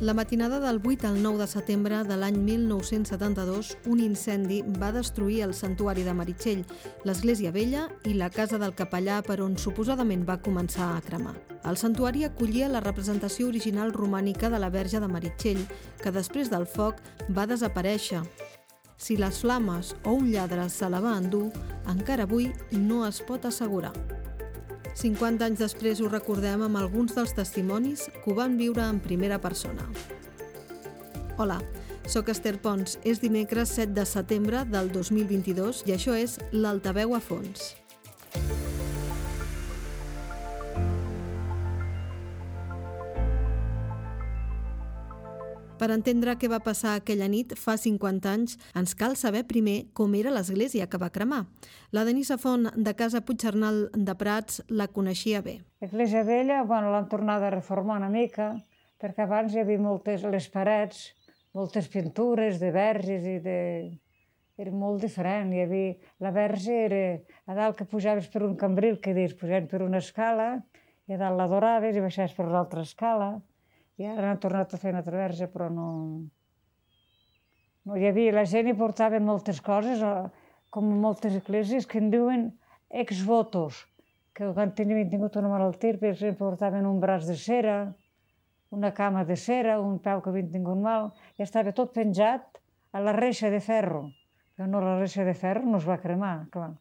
La matinada del 8 al 9 de setembre de l'any 1972, un incendi va destruir el santuari de Meritxell, l'església vella i la casa del capellà per on suposadament va començar a cremar. El santuari acollia la representació original romànica de la Verge de Meritxell, que després del foc va desaparèixer. Si les flames o un lladre se la va endur, encara avui no es pot assegurar. 50 anys després ho recordem amb alguns dels testimonis que ho van viure en primera persona. Hola, sóc Esther Pons. És dimecres 7 de setembre del 2022 i això és l'Altaveu a fons. Per entendre què va passar aquella nit fa 50 anys, ens cal saber primer com era l'església que va cremar. La Denisa Font, de Casa Puigcernal de Prats, la coneixia bé. L'església vella, bueno, l'han tornat a reformar una mica, perquè abans hi havia moltes, les parets, moltes pintures de verges i de... Era molt diferent. Hi havia... La verge era a dalt que pujaves per un cambril, que dius, pujaves per una escala, i a dalt l'adoraves i baixaves per l'altra escala i ara han tornat a fer una traversa, però no... No hi havia... La gent hi portava moltes coses, com moltes esglésies, que en diuen ex-votos, que quan tenien tingut una malaltia, per exemple, portaven un braç de cera, una cama de cera, un peu que havien tingut mal, i estava tot penjat a la reixa de ferro. Però no, la reixa de ferro no es va cremar, clar.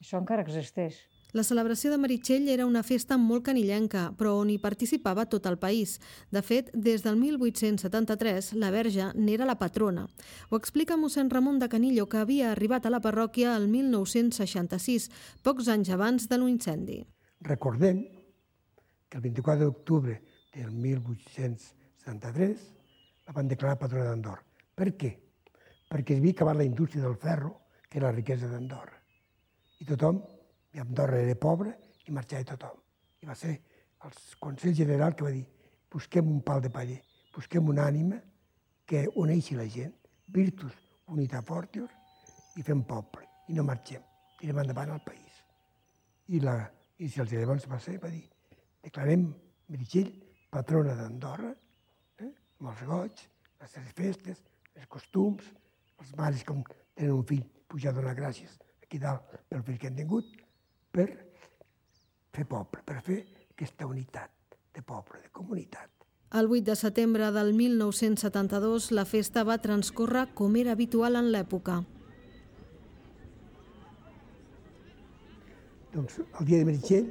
Això encara existeix. La celebració de Meritxell era una festa molt canillenca, però on hi participava tot el país. De fet, des del 1873, la Verge n'era la patrona. Ho explica mossèn Ramon de Canillo, que havia arribat a la parròquia el 1966, pocs anys abans de l'incendi. Recordem que el 24 d'octubre del 1873 la van declarar patrona d'Andorra. Per què? Perquè es havia acabat la indústria del ferro, que era la riquesa d'Andorra. I tothom i Andorra era pobre i marxava tothom. I va ser el Consell General que va dir busquem un pal de paller, busquem una ànima que uneixi la gent, virtus unita fortior, i fem poble, i no marxem, tirem endavant el país. I, la, i si els llavors va ser, va dir, declarem Meritxell patrona d'Andorra, eh? amb els goig, les seves festes, els costums, els mares com tenen un fill, pujar a donar gràcies aquí dalt pel fill que han tingut, per fer poble, per fer aquesta unitat de poble, de comunitat. El 8 de setembre del 1972 la festa va transcórrer com era habitual en l'època. Doncs el dia de Meritxell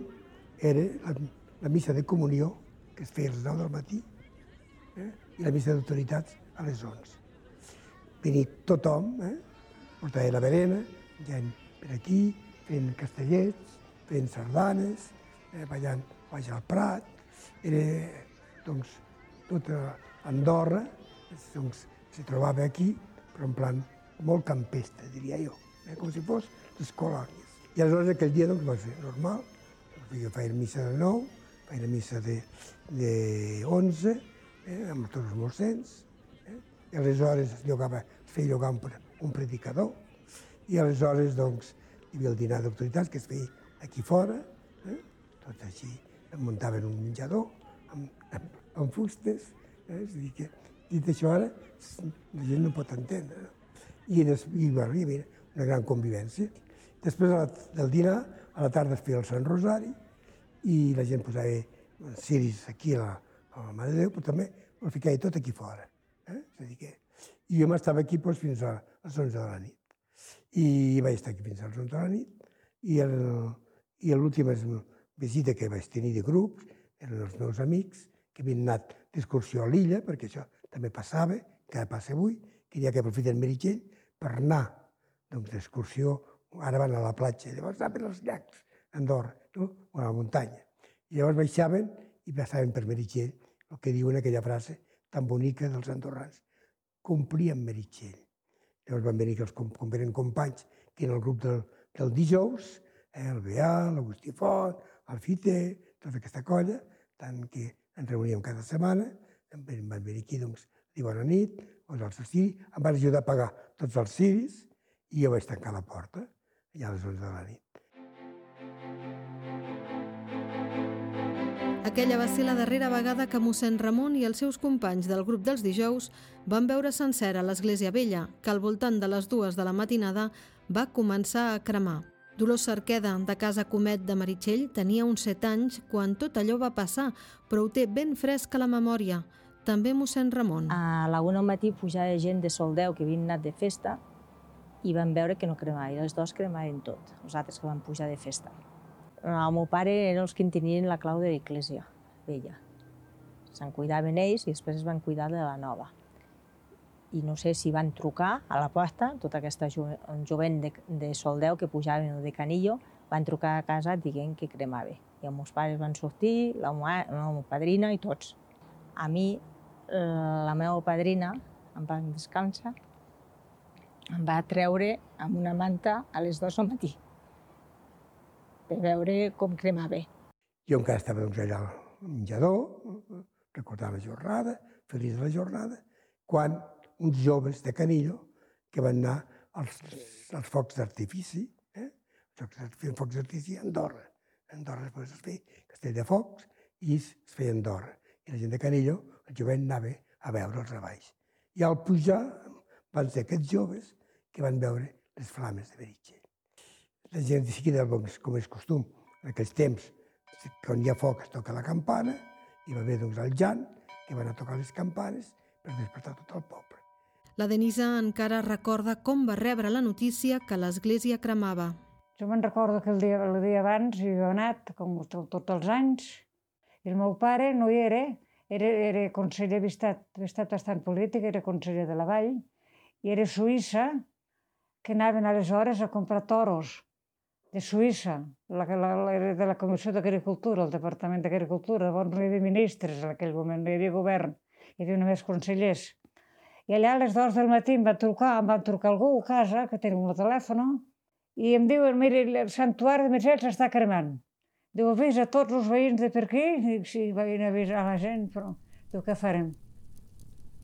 era la, la missa de comunió, que es feia a les 9 del matí, eh? i la missa d'autoritats a les 11. Venia tothom, eh? portava la berena, gent per aquí, fent castellets, fent sardanes, eh, ballant baix al Prat. Era, doncs, tota Andorra, doncs, se trobava aquí, però en plan molt campesta, diria jo, eh, com si fos les colònies. I aleshores aquell dia doncs, va ser normal, jo feia missa de 9, feia missa de, de 11, eh, amb tots els mossens, eh, i aleshores es, llogava, feia llogar un, un predicador, i aleshores doncs, hi havia el dinar d'autoritats que es feia aquí fora, eh? tot així, muntaven un menjador amb, amb, amb fustes, eh? és a dir que dit això ara la gent no pot entendre. I, des, i bueno, havia una gran convivència. Després la, del dinar, a la tarda es feia el Sant Rosari i la gent posava ciris aquí a la, a la Mare de Déu, però també el ficava tot aquí fora. Eh? És a dir que... I jo m'estava aquí doncs, fins a les 11 de la nit. I vaig estar aquí fins a les 11 de i, el, i l'última visita que vaig tenir de grups eren els meus amics que havien anat d'excursió a l'illa, perquè això també passava, que passa avui, que ha que aprofiten Meritxell per anar doncs, d'excursió, ara van a la platja, llavors anar per els llacs, Andorra, no? o a la muntanya. I llavors baixaven i passaven per Meritxell, el que diuen aquella frase tan bonica dels andorrans, complien Meritxell. Llavors van venir els com, com companys, que en el grup del, del dijous, eh, el Beal, l'Agustí Font, el Fiter, tota aquesta colla, tant que ens reuníem cada setmana, em van venir aquí, doncs, dir bona nit, doncs el ciri, em van ajudar a pagar tots els ciris i jo vaig tancar la porta, ja a les 11 de la nit. Aquella va ser la darrera vegada que mossèn Ramon i els seus companys del grup dels dijous van veure sencera l'església vella, que al voltant de les dues de la matinada va començar a cremar. Dolors Cerqueda, de Casa Comet de Meritxell, tenia uns set anys quan tot allò va passar, però ho té ben fresc a la memòria. També mossèn Ramon. A la una al matí pujava gent de Soldeu que havien anat de festa i van veure que no cremava, i els dos cremaven tot, els altres que van pujar de festa. El meu pare eren els que en tenien la clau de l'església vella. Se'n cuidaven ells i després es van cuidar de la nova. I no sé si van trucar a la porta, tota aquesta jovent de, de soldeu que pujaven de Canillo, van trucar a casa dient que cremava. I els meus pares van sortir, la meva, la meva padrina i tots. A mi, eh, la meva padrina, em va descansar, em va treure amb una manta a les dues al matí per veure com cremava. Jo encara estava doncs, allà al menjador, recordava la jornada, feliç de la jornada, quan uns joves de Canillo que van anar als, als focs d'artifici, eh? focs d'artifici a Andorra. A Andorra després es feia castell de focs i es feia Andorra. I la gent de Canillo, el jovent anava a veure els treballs. I al pujar van ser aquests joves que van veure les flames de Beritxell. La gent de seguida, com és costum, en aquells temps, quan hi ha foc es toca la campana, i va haver doncs, el Jan, que van a tocar les campanes per despertar tot el poble. La Denisa encara recorda com va rebre la notícia que l'església cremava. Jo me'n recordo que el dia, el dia abans hi havia anat, com tots els anys, i el meu pare no hi era, era, era conseller, havia estat, havia estat bastant polític, era conseller de la Vall, i era Suïssa, que anaven aleshores a comprar toros de Suïssa, la, la, la, de la Comissió d'Agricultura, el Departament d'Agricultura, llavors no hi ministres en aquell moment, no hi havia govern, hi havia només consellers. I allà a les dues del matí em va trucar, em va trucar algú a casa, que tenia un telèfon, i em diuen, mira, el santuari de Mercès s'està cremant. Diu, avisa a tots els veïns de per aquí, i sí, veïn avisar la gent, però diu, què farem?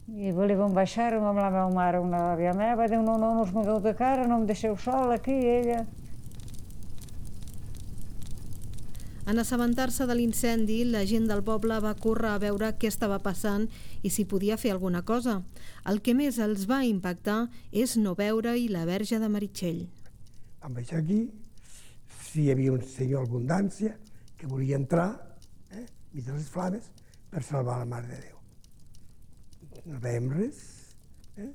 I volíem baixar amb la meva mare, una àvia meva, diu, no, no, no us mogueu de cara, no em deixeu sol aquí, ella... En assabentar-se de l'incendi, la gent del poble va córrer a veure què estava passant i si podia fer alguna cosa. El que més els va impactar és no veure-hi la verge de Meritxell. Vam baixar aquí, si hi havia un senyor Abundància que volia entrar, eh, mig les flames, per salvar la Mare de Déu. No veiem res. Eh?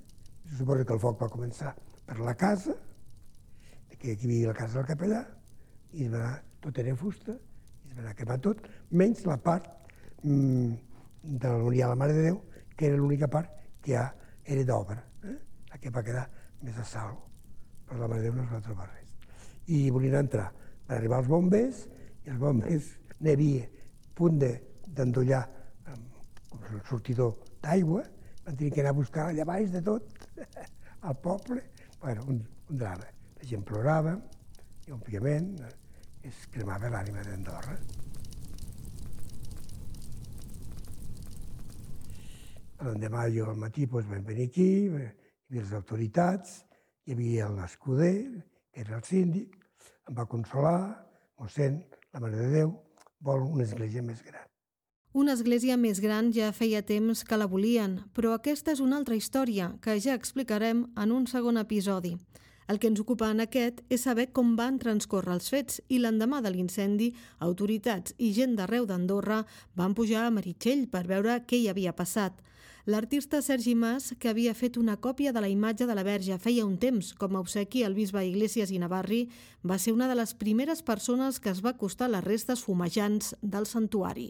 Suposo que el foc va començar per la casa, que aquí havia la casa del capellà, i va, tot era fusta, es va quemar tot, menys la part mm, de l'Unió a la Mare de Déu, que era l'única part que ja era d'obra, eh? la que va quedar més a salvo. Però la Mare de Déu no es va trobar res. I volien entrar per arribar als bombers, i els bombers n'hi havia punt d'endollar com el sortidor d'aigua, van tenir que anar a buscar allà baix de tot, al poble. Bueno, un, un drama. La gent plorava, òbviament es cremava l'ànima d'Andorra. L'endemà jo al matí doncs, vam venir aquí, hi havia les autoritats, hi havia l'escuder, que era el síndic, em va consolar, mossèn, la Mare de Déu, vol una església més gran. Una església més gran ja feia temps que la volien, però aquesta és una altra història que ja explicarem en un segon episodi. El que ens ocupa en aquest és saber com van transcórrer els fets i l'endemà de l'incendi, autoritats i gent d'arreu d'Andorra van pujar a Meritxell per veure què hi havia passat. L'artista Sergi Mas, que havia fet una còpia de la imatge de la Verge feia un temps com a obsequi al bisbe Iglesias i Navarri, va ser una de les primeres persones que es va acostar a les restes fumejants del santuari.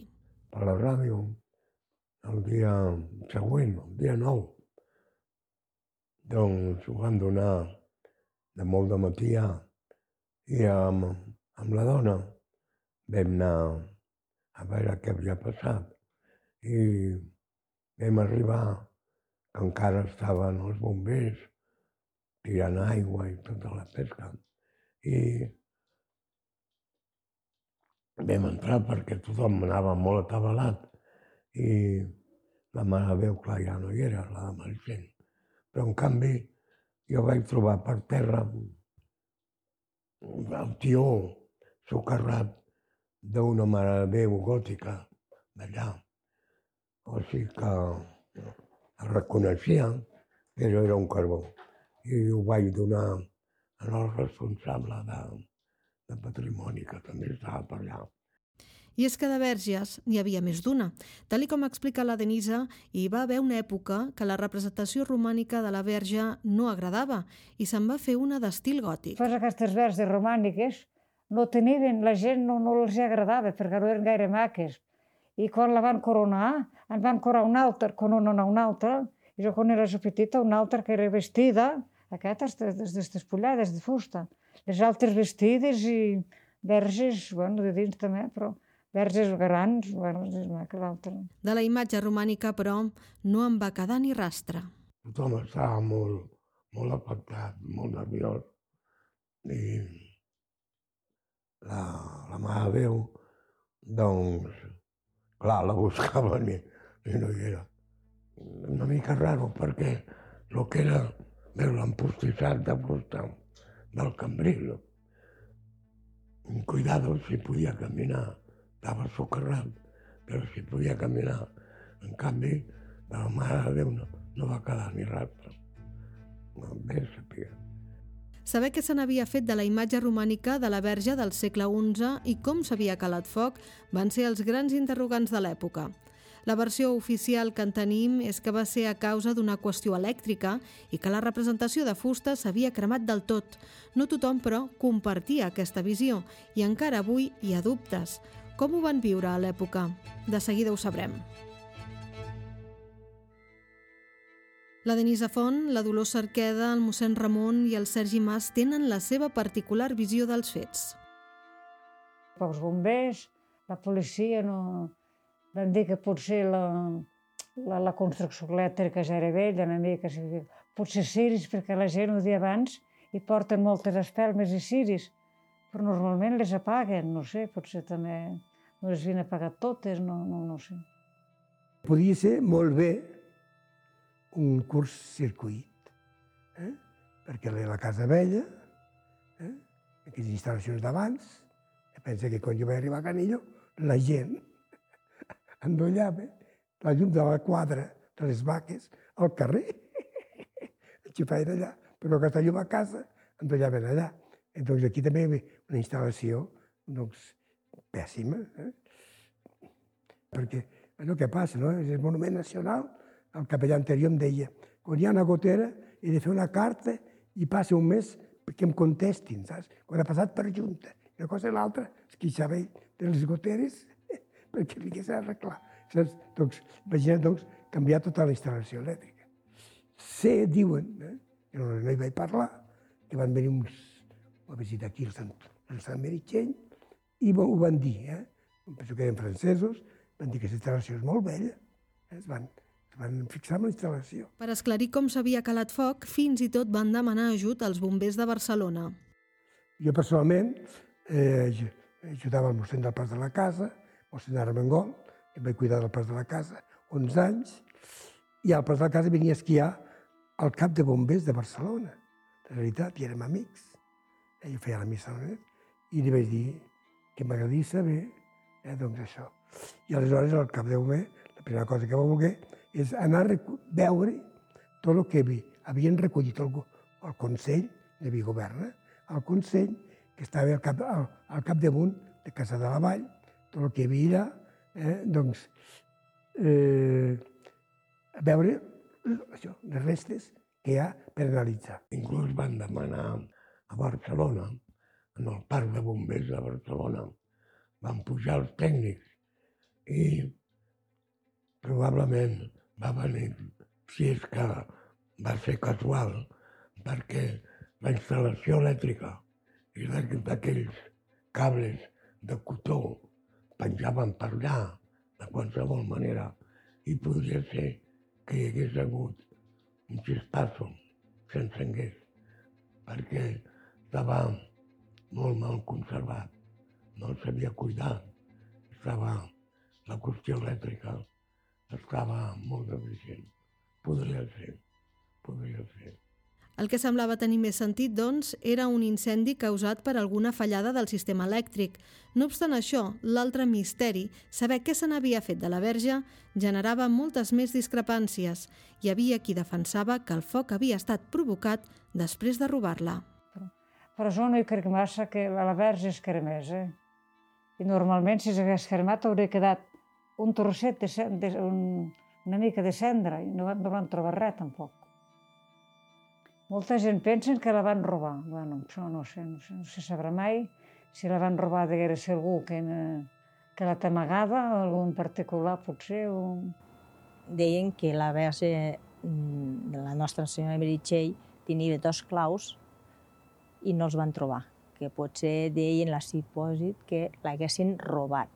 A la ràdio, el dia següent, el dia 9, doncs ho van donar de molt de matí ja, i amb, amb la dona vam anar a veure què havia passat i vam arribar que encara estaven els bombers tirant aigua i tota la pesca. I vam entrar perquè tothom anava molt atabalat i la mare veu, clar, ja no hi era, la de Maricent. Però, en canvi, jo vaig trobar per terra el tió socarrat d'una mare de Déu gòtica d'allà. O sigui que el reconeixia que era un carbó i ho vaig donar al responsable de, de patrimoni que també estava per allà. I és que de verges n'hi havia més d'una. Tal com explica la Denisa, hi va haver una època que la representació romànica de la verge no agradava i se'n va fer una d'estil gòtic. Fas aquestes verges romàniques, no tenien, la gent no, no els agradava perquè no eren gaire maques. I quan la van coronar, en van coronar una altra, coronar una altra, i jo quan era petita, una altra que era vestida, aquestes despullades de fusta. Les altres vestides i verges, bueno, de dins també, però verges grans, és maca l'altra. De la imatge romànica, però, no en va quedar ni rastre. Tothom estava molt, molt afectat, molt nerviós. I la, la Mare de Déu, doncs, clar, la buscaven i, i no hi era. Una mica raro, perquè el que era veure l'empostissat de fusta del cambril, cuidado si podia caminar estava socarrat, però si podia caminar. En canvi, de la Mare de Déu no, no va quedar ni rastre. No, bé sabia. Saber què se n'havia fet de la imatge romànica de la Verge del segle XI i com s'havia calat foc van ser els grans interrogants de l'època. La versió oficial que en tenim és que va ser a causa d'una qüestió elèctrica i que la representació de fusta s'havia cremat del tot. No tothom, però, compartia aquesta visió i encara avui hi ha dubtes. Com ho van viure a l'època? De seguida ho sabrem. La Denisa Font, la Dolors Cerqueda, el mossèn Ramon i el Sergi Mas tenen la seva particular visió dels fets. Pocs bombers, la policia no... Van dir que potser la, la, la construcció elèctrica ja era vella, una mica, potser ciris, perquè la gent ho dia abans i porten moltes espelmes i ciris, però normalment les apaguen, no sé, potser també no les havien pagat totes, no, no, no sé. Podia ser molt bé un curs circuit, eh? perquè la Casa Vella, eh? aquelles instal·lacions d'abans, pensa que quan jo vaig arribar a Canillo, la gent endollava la llum de la quadra de les vaques al carrer, enxufaven allà, però aquesta llum a casa endollaven allà. Doncs aquí també una instal·lació doncs, pèssima. Eh? Perquè és el que passa, no? és el monument nacional. El capellà anterior em deia, quan hi ha una gotera he de fer una carta i passa un mes perquè em contestin, saps? Quan ha passat per junta. Una cosa i l'altra es queixava de les goteres perquè li hagués d'arreglar. Saps? Doncs, imagina't, doncs, canviar tota la instal·lació elèctrica. Sé, diuen, eh? no, no hi vaig parlar, que van venir uns, a visitar aquí el Sant, el Sant Meritxell, i ho van dir, eh? penso que eren francesos, van dir que aquesta instal·lació és molt vella, eh? es, van, es van fixar en la instal·lació. Per esclarir com s'havia calat foc, fins i tot van demanar ajut als bombers de Barcelona. Jo personalment eh, ajudava al mossèn del Pas de la Casa, mossèn Armengol, que em vaig cuidar del Pas de la Casa 11 anys, i al Pas de la Casa venia a esquiar al cap de bombers de Barcelona. De veritat, i érem amics. Ell feia la missa a i li vaig dir, que m'agradaria saber, eh, doncs això. I aleshores, al cap d'un mes, la primera cosa que va voler és anar a veure tot el que havien recollit el, el Consell de Bigoverna, el Consell que estava al, cap, al, al capdamunt de Casa de la Vall, tot el que hi havia allà, eh, doncs, eh, a veure això, les restes que hi ha per analitzar. Inclús van demanar a Barcelona en el parc de bombers de Barcelona. Van pujar els tècnics i probablement va venir, si és que va ser casual, perquè la instal·lació elèctrica i d'aquells cables de cotó penjaven per allà de qualsevol manera i podria ser que hi hagués hagut un xispasso sense engués, perquè estava molt mal conservat, no sabia cuidar, estava, la qüestió elèctrica estava molt deficient. Podria ser, podria ser. El que semblava tenir més sentit, doncs, era un incendi causat per alguna fallada del sistema elèctric. No obstant això, l'altre misteri, saber què se n'havia fet de la verge, generava moltes més discrepàncies. Hi havia qui defensava que el foc havia estat provocat després de robar-la. Hi crec massa que la verge es cremés, eh? I normalment, si s'hagués cremat, hauria quedat un trosset, de, de, un, una mica de cendra, i no, no van trobar res, tampoc. Molta gent pensa que la van robar. Bueno, això no sé, no sé, no se sabrà mai si la van robar deguera ser algú que, que la algú en particular, potser. O... Deien que la verge mm, de la Nostra Senyora Meritxell tenia dos claus i no els van trobar, que potser deien la supòsit que l'haguessin robat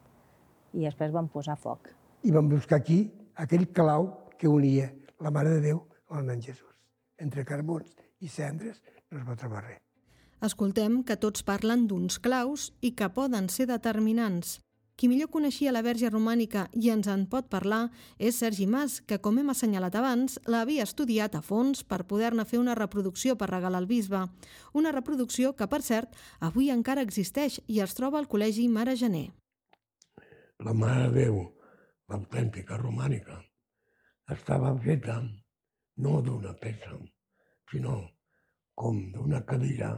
i després van posar foc. I van buscar aquí aquell clau que unia la Mare de Déu amb el nen Jesús, entre carbons i cendres no es va trobar res. Escoltem que tots parlen d'uns claus i que poden ser determinants. Qui millor coneixia la Verge romànica i ens en pot parlar és Sergi Mas, que, com hem assenyalat abans, l'havia estudiat a fons per poder-ne fer una reproducció per regalar al bisbe. Una reproducció que, per cert, avui encara existeix i es troba al Col·legi Mare Gener. La Mare de Déu, l'autèntica romànica, estava feta no d'una peça, sinó com d'una cadira,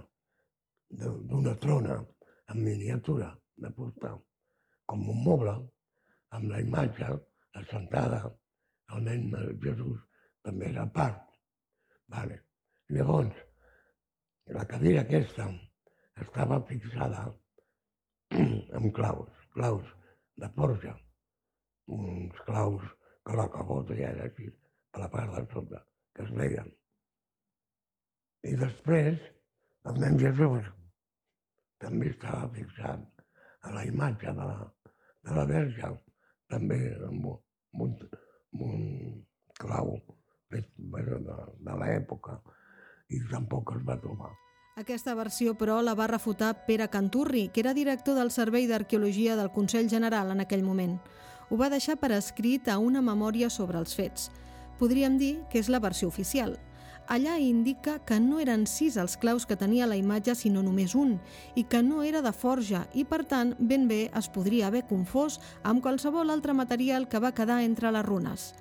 d'una trona en miniatura de fusta, com un moble, amb la imatge assentada, el nen Jesús també era part. Vale. Llavors, la cadira aquesta estava fixada amb claus, claus de forja, uns claus que la cabota ja era així, per la part de sota, que es veien. I després, el nen Jesús també estava fixat a la imatge de la, de la Verge, també amb, amb, un, amb un clau fet bueno, de, de l'època, i tampoc es va trobar. Aquesta versió, però, la va refutar Pere Canturri, que era director del Servei d'Arqueologia del Consell General en aquell moment. Ho va deixar per escrit a una memòria sobre els fets. Podríem dir que és la versió oficial, allà indica que no eren sis els claus que tenia la imatge, sinó només un, i que no era de forja i, per tant, ben bé es podria haver confós amb qualsevol altre material que va quedar entre les runes.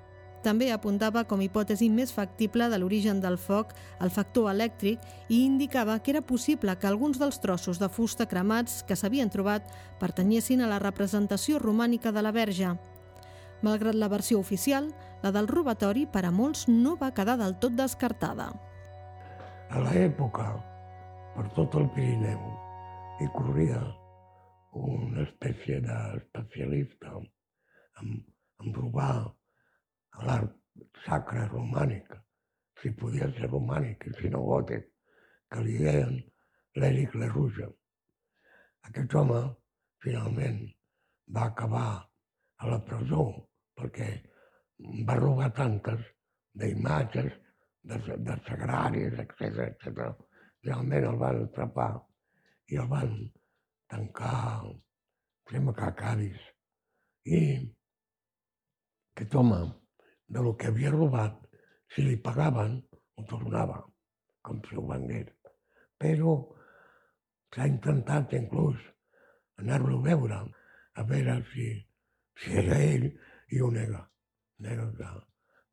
També apuntava com hipòtesi més factible de l'origen del foc el factor elèctric i indicava que era possible que alguns dels trossos de fusta cremats que s'havien trobat pertanyessin a la representació romànica de la Verge, Malgrat la versió oficial, la del robatori per a molts no va quedar del tot descartada. A l'època, per tot el Pirineu, hi corria una espècie d'especialista en, en robar l'art sacre romànic, si podia ser romànic i si no gòtic, que li deien l'Eric Lerruja. Aquest home, finalment, va acabar a la presó perquè va robar tantes d'imatges, de, de sagraris, etc etc. Realment el van atrapar i el van tancar, sembla que a Cádiz. I aquest home, de lo que havia robat, si li pagaven, ho tornava, com si ho vengués. Però s'ha intentat inclús anar-lo a veure, a veure si, si era ell, i ho nega, nega que,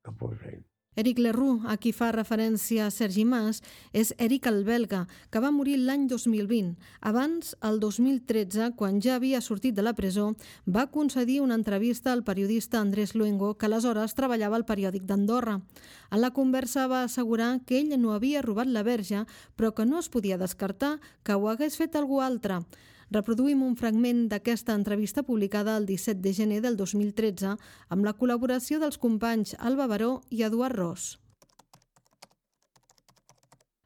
que fos ell. Eric Leroux, a qui fa referència Sergi Mas, és Eric el belga, que va morir l'any 2020. Abans, el 2013, quan ja havia sortit de la presó, va concedir una entrevista al periodista Andrés Luengo, que aleshores treballava al periòdic d'Andorra. En la conversa va assegurar que ell no havia robat la verge, però que no es podia descartar que ho hagués fet algú altre. Reproduïm un fragment d'aquesta entrevista publicada el 17 de gener del 2013 amb la col·laboració dels companys Alba Baró i Eduard Ros.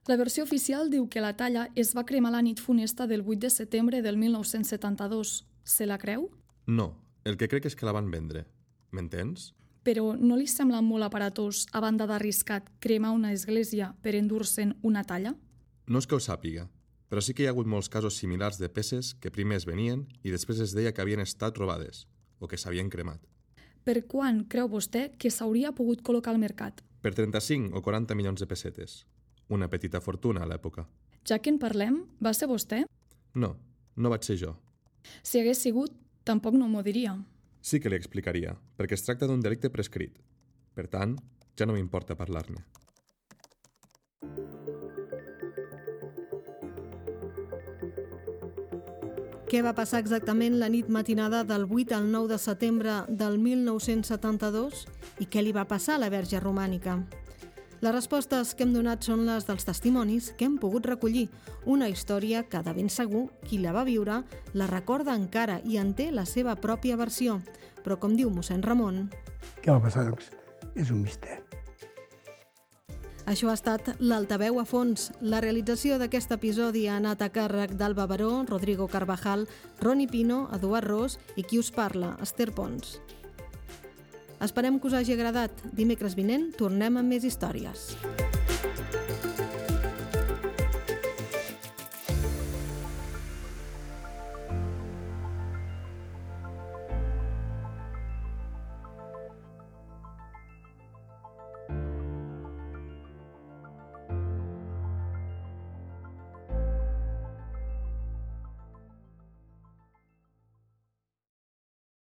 La versió oficial diu que la talla es va cremar la nit funesta del 8 de setembre del 1972. Se la creu? No, el que crec és que la van vendre. M'entens? Però no li sembla molt aparatós, a banda d'arriscat, cremar una església per endur-se'n una talla? No és que ho sàpiga, però sí que hi ha hagut molts casos similars de peces que primer es venien i després es deia que havien estat robades o que s'havien cremat. Per quan creu vostè que s'hauria pogut col·locar al mercat? Per 35 o 40 milions de pessetes. una petita fortuna a l'època. Ja que en parlem, va ser vostè? No, no vaig ser jo. Si hagués sigut, tampoc no m'ho diria. Sí que li explicaria, perquè es tracta d'un delicte prescrit. Per tant, ja no m'importa parlar-ne. Què va passar exactament la nit matinada del 8 al 9 de setembre del 1972 i què li va passar a la Verge Romànica? Les respostes que hem donat són les dels testimonis que hem pogut recollir, una història que de ben segur qui la va viure la recorda encara i en té la seva pròpia versió, però com diu mossèn Ramon... Què va passar, doncs? És un misteri. Això ha estat l'Altaveu a fons. La realització d'aquest episodi ha anat a càrrec d'Alba Baró, Rodrigo Carvajal, Roni Pino, Eduard Ros i qui us parla, Esther Pons. Esperem que us hagi agradat. Dimecres vinent tornem amb més històries.